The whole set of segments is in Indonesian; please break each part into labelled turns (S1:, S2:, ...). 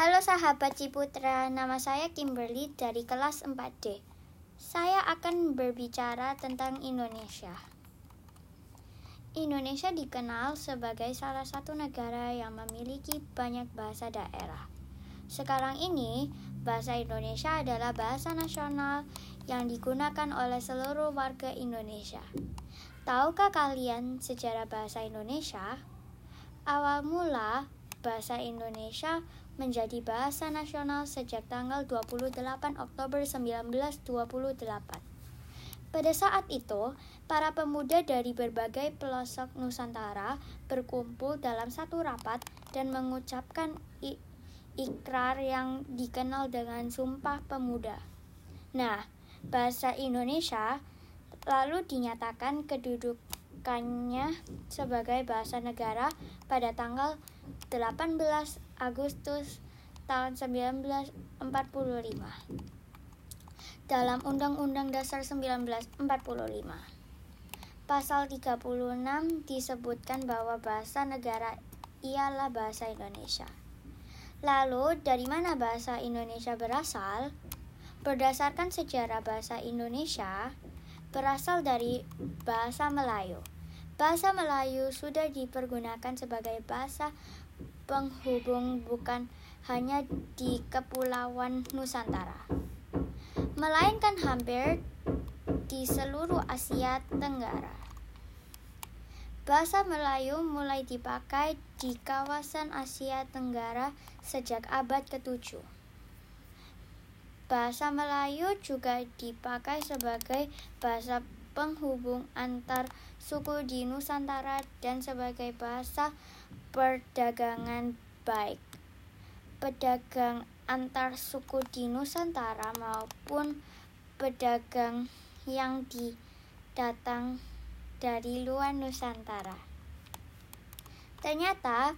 S1: Halo sahabat Ciputra, nama saya Kimberly dari kelas 4D. Saya akan berbicara tentang Indonesia. Indonesia dikenal sebagai salah satu negara yang memiliki banyak bahasa daerah. Sekarang ini, bahasa Indonesia adalah bahasa nasional yang digunakan oleh seluruh warga Indonesia. Tahukah kalian sejarah bahasa Indonesia? Awal mula bahasa Indonesia menjadi bahasa nasional sejak tanggal 28 Oktober 1928. Pada saat itu, para pemuda dari berbagai pelosok Nusantara berkumpul dalam satu rapat dan mengucapkan ikrar yang dikenal dengan Sumpah Pemuda. Nah, bahasa Indonesia lalu dinyatakan kedudukannya sebagai bahasa negara pada tanggal 18 Agustus tahun 1945 dalam Undang-Undang Dasar 1945. Pasal 36 disebutkan bahwa bahasa negara ialah bahasa Indonesia. Lalu, dari mana bahasa Indonesia berasal? Berdasarkan sejarah bahasa Indonesia, berasal dari bahasa Melayu. Bahasa Melayu sudah dipergunakan sebagai bahasa penghubung bukan hanya di Kepulauan Nusantara, melainkan hampir di seluruh Asia Tenggara. Bahasa Melayu mulai dipakai di kawasan Asia Tenggara sejak abad ke-7. Bahasa Melayu juga dipakai sebagai bahasa penghubung antar suku di Nusantara dan sebagai bahasa perdagangan baik pedagang antar suku di Nusantara maupun pedagang yang didatang dari luar Nusantara. Ternyata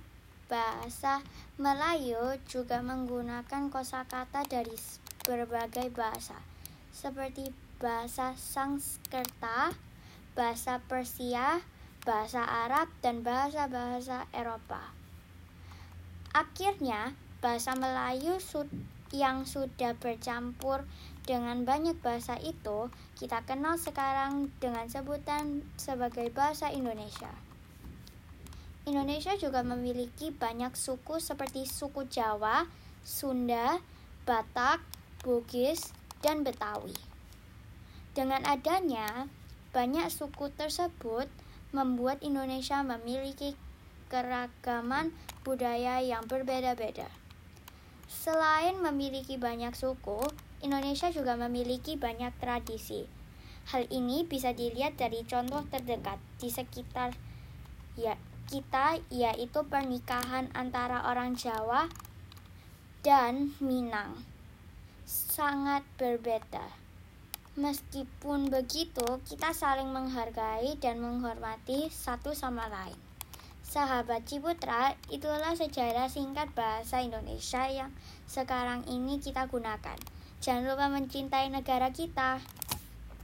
S1: bahasa Melayu juga menggunakan kosakata dari berbagai bahasa seperti bahasa Sanskerta, bahasa Persia, bahasa Arab, dan bahasa-bahasa Eropa. Akhirnya, bahasa Melayu yang sudah bercampur dengan banyak bahasa itu kita kenal sekarang dengan sebutan sebagai bahasa Indonesia. Indonesia juga memiliki banyak suku seperti suku Jawa, Sunda, Batak, Bugis, dan Betawi. Dengan adanya banyak suku tersebut, membuat Indonesia memiliki keragaman budaya yang berbeda-beda. Selain memiliki banyak suku, Indonesia juga memiliki banyak tradisi. Hal ini bisa dilihat dari contoh terdekat di sekitar ya kita yaitu pernikahan antara orang Jawa dan Minang. Sangat berbeda. Meskipun begitu, kita saling menghargai dan menghormati satu sama lain. Sahabat Ciputra, itulah sejarah singkat bahasa Indonesia yang sekarang ini kita gunakan. Jangan lupa mencintai negara kita.